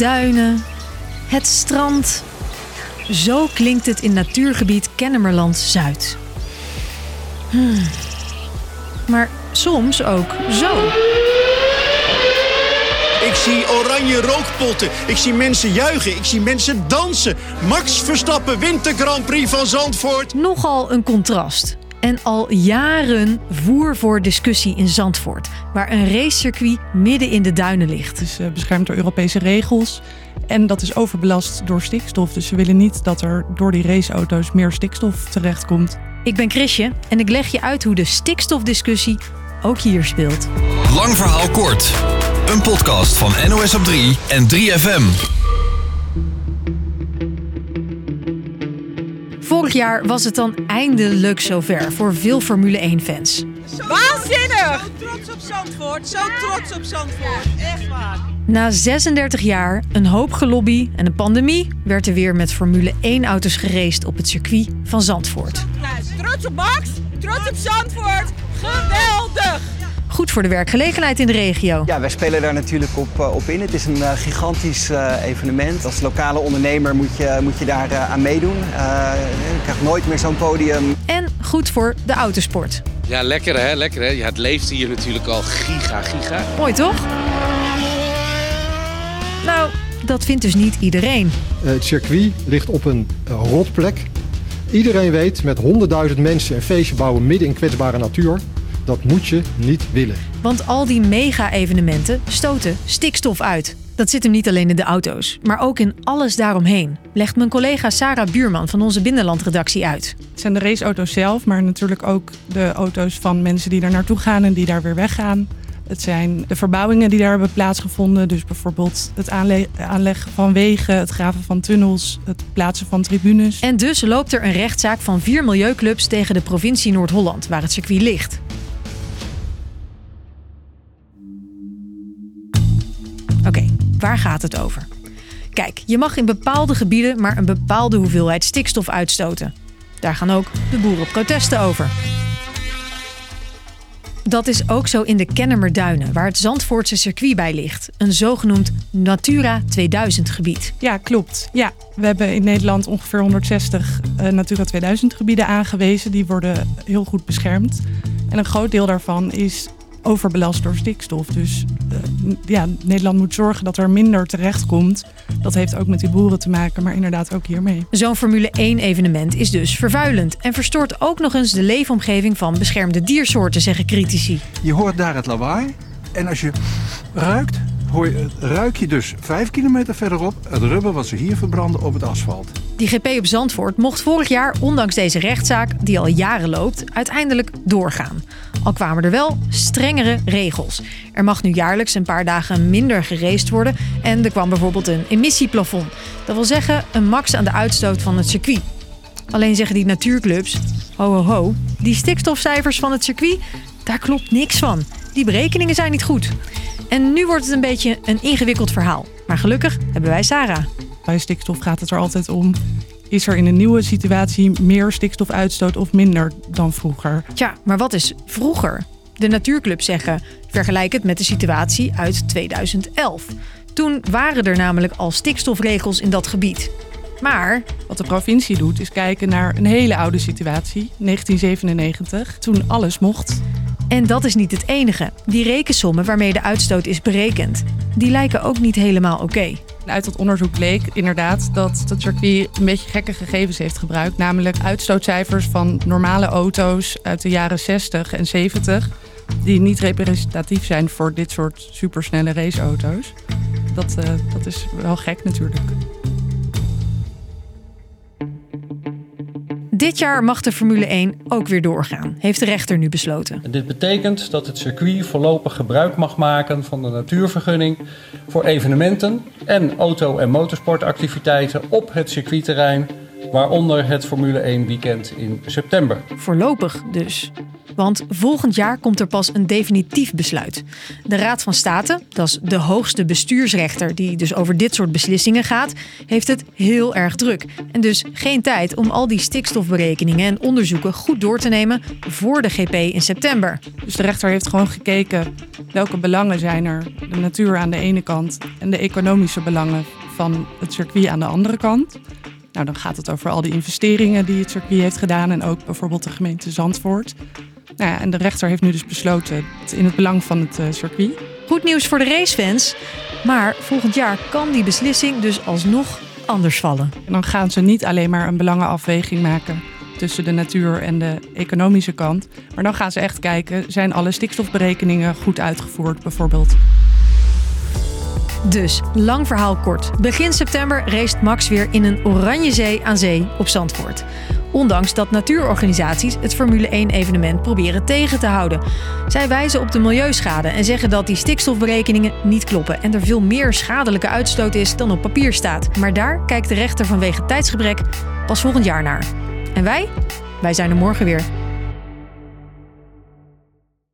duinen, het strand. Zo klinkt het in natuurgebied Kennemerland Zuid. Hmm. Maar soms ook zo. Ik zie oranje rookpotten. Ik zie mensen juichen. Ik zie mensen dansen. Max Verstappen wint de Grand Prix van Zandvoort. Nogal een contrast. En al jaren voer voor discussie in Zandvoort, waar een racecircuit midden in de duinen ligt. Het is eh, beschermd door Europese regels en dat is overbelast door stikstof. Dus ze willen niet dat er door die raceauto's meer stikstof terechtkomt. Ik ben Chrisje en ik leg je uit hoe de stikstofdiscussie ook hier speelt. Lang verhaal kort. Een podcast van NOS op 3 en 3FM. Vorig jaar was het dan eindelijk zover voor veel Formule 1-fans. Waanzinnig! Zo trots op Zandvoort, zo trots op Zandvoort. Echt waar. Na 36 jaar, een hoop gelobby en een pandemie werd er weer met Formule 1-auto's geraced op het circuit van Zandvoort. Trots op Max, trots op Zandvoort. Geweldig! Goed voor de werkgelegenheid in de regio. Ja, wij spelen daar natuurlijk op, uh, op in. Het is een uh, gigantisch uh, evenement. Als lokale ondernemer moet je, moet je daar aan meedoen. je krijgt nooit meer zo'n podium. En goed voor de autosport. Ja, lekker hè, lekker hè. Ja, het leeft hier natuurlijk al giga, giga. Mooi toch? Nou, dat vindt dus niet iedereen. het circuit ligt op een rotplek. Iedereen weet, met honderdduizend mensen een feestje bouwen midden in kwetsbare natuur dat moet je niet willen. Want al die mega-evenementen stoten stikstof uit. Dat zit hem niet alleen in de auto's, maar ook in alles daaromheen. Legt mijn collega Sarah Buurman van onze binnenlandredactie uit. Het zijn de raceauto's zelf, maar natuurlijk ook de auto's van mensen die daar naartoe gaan en die daar weer weggaan. Het zijn de verbouwingen die daar hebben plaatsgevonden. Dus bijvoorbeeld het aanleggen van wegen, het graven van tunnels, het plaatsen van tribunes. En dus loopt er een rechtszaak van vier milieuclubs tegen de provincie Noord-Holland, waar het circuit ligt. Waar gaat het over? Kijk, je mag in bepaalde gebieden maar een bepaalde hoeveelheid stikstof uitstoten. Daar gaan ook de boerenprotesten over. Dat is ook zo in de Kennemerduinen, waar het Zandvoortse circuit bij ligt. Een zogenoemd Natura 2000 gebied. Ja, klopt. Ja, we hebben in Nederland ongeveer 160 uh, Natura 2000 gebieden aangewezen. Die worden heel goed beschermd. En een groot deel daarvan is overbelast door stikstof. Dus uh, ja, Nederland moet zorgen dat er minder terecht komt. Dat heeft ook met die boeren te maken, maar inderdaad ook hiermee. Zo'n Formule 1-evenement is dus vervuilend en verstoort ook nog eens de leefomgeving van beschermde diersoorten, zeggen critici. Je hoort daar het lawaai en als je ruikt, hoor je, ruik je dus vijf kilometer verderop het rubber wat ze hier verbranden op het asfalt. Die GP op Zandvoort mocht vorig jaar, ondanks deze rechtszaak, die al jaren loopt, uiteindelijk doorgaan. Al kwamen er wel strengere regels. Er mag nu jaarlijks een paar dagen minder geraced worden en er kwam bijvoorbeeld een emissieplafond. Dat wil zeggen een max aan de uitstoot van het circuit. Alleen zeggen die natuurclubs: ho ho ho, die stikstofcijfers van het circuit, daar klopt niks van. Die berekeningen zijn niet goed. En nu wordt het een beetje een ingewikkeld verhaal. Maar gelukkig hebben wij Sarah. Bij stikstof gaat het er altijd om. Is er in een nieuwe situatie meer stikstofuitstoot of minder dan vroeger? Tja, maar wat is vroeger? De natuurclubs zeggen: vergelijk het met de situatie uit 2011. Toen waren er namelijk al stikstofregels in dat gebied. Maar wat de provincie doet, is kijken naar een hele oude situatie, 1997, toen alles mocht. En dat is niet het enige. Die rekensommen waarmee de uitstoot is berekend, die lijken ook niet helemaal oké. Uit dat onderzoek bleek inderdaad dat het circuit een beetje gekke gegevens heeft gebruikt. Namelijk uitstootcijfers van normale auto's uit de jaren 60 en 70. Die niet representatief zijn voor dit soort supersnelle raceauto's. Dat, uh, dat is wel gek natuurlijk. Dit jaar mag de Formule 1 ook weer doorgaan, heeft de rechter nu besloten. En dit betekent dat het circuit voorlopig gebruik mag maken van de natuurvergunning voor evenementen en auto- en motorsportactiviteiten op het circuitterrein, waaronder het Formule 1 weekend in september. Voorlopig dus. Want volgend jaar komt er pas een definitief besluit. De Raad van State, dat is de hoogste bestuursrechter die dus over dit soort beslissingen gaat, heeft het heel erg druk. En dus geen tijd om al die stikstofberekeningen en onderzoeken goed door te nemen voor de GP in september. Dus de rechter heeft gewoon gekeken welke belangen zijn er. De natuur aan de ene kant en de economische belangen van het circuit aan de andere kant. Nou, dan gaat het over al die investeringen die het circuit heeft gedaan en ook bijvoorbeeld de gemeente Zandvoort. Nou ja, en de rechter heeft nu dus besloten in het belang van het uh, circuit. Goed nieuws voor de racefans, maar volgend jaar kan die beslissing dus alsnog anders vallen. En dan gaan ze niet alleen maar een belangenafweging maken tussen de natuur en de economische kant, maar dan gaan ze echt kijken, zijn alle stikstofberekeningen goed uitgevoerd bijvoorbeeld. Dus, lang verhaal kort. Begin september race Max weer in een oranje zee aan zee op Zandvoort. Ondanks dat natuurorganisaties het Formule 1-evenement proberen tegen te houden. Zij wijzen op de milieuschade en zeggen dat die stikstofberekeningen niet kloppen en er veel meer schadelijke uitstoot is dan op papier staat. Maar daar kijkt de rechter vanwege tijdsgebrek pas volgend jaar naar. En wij? Wij zijn er morgen weer.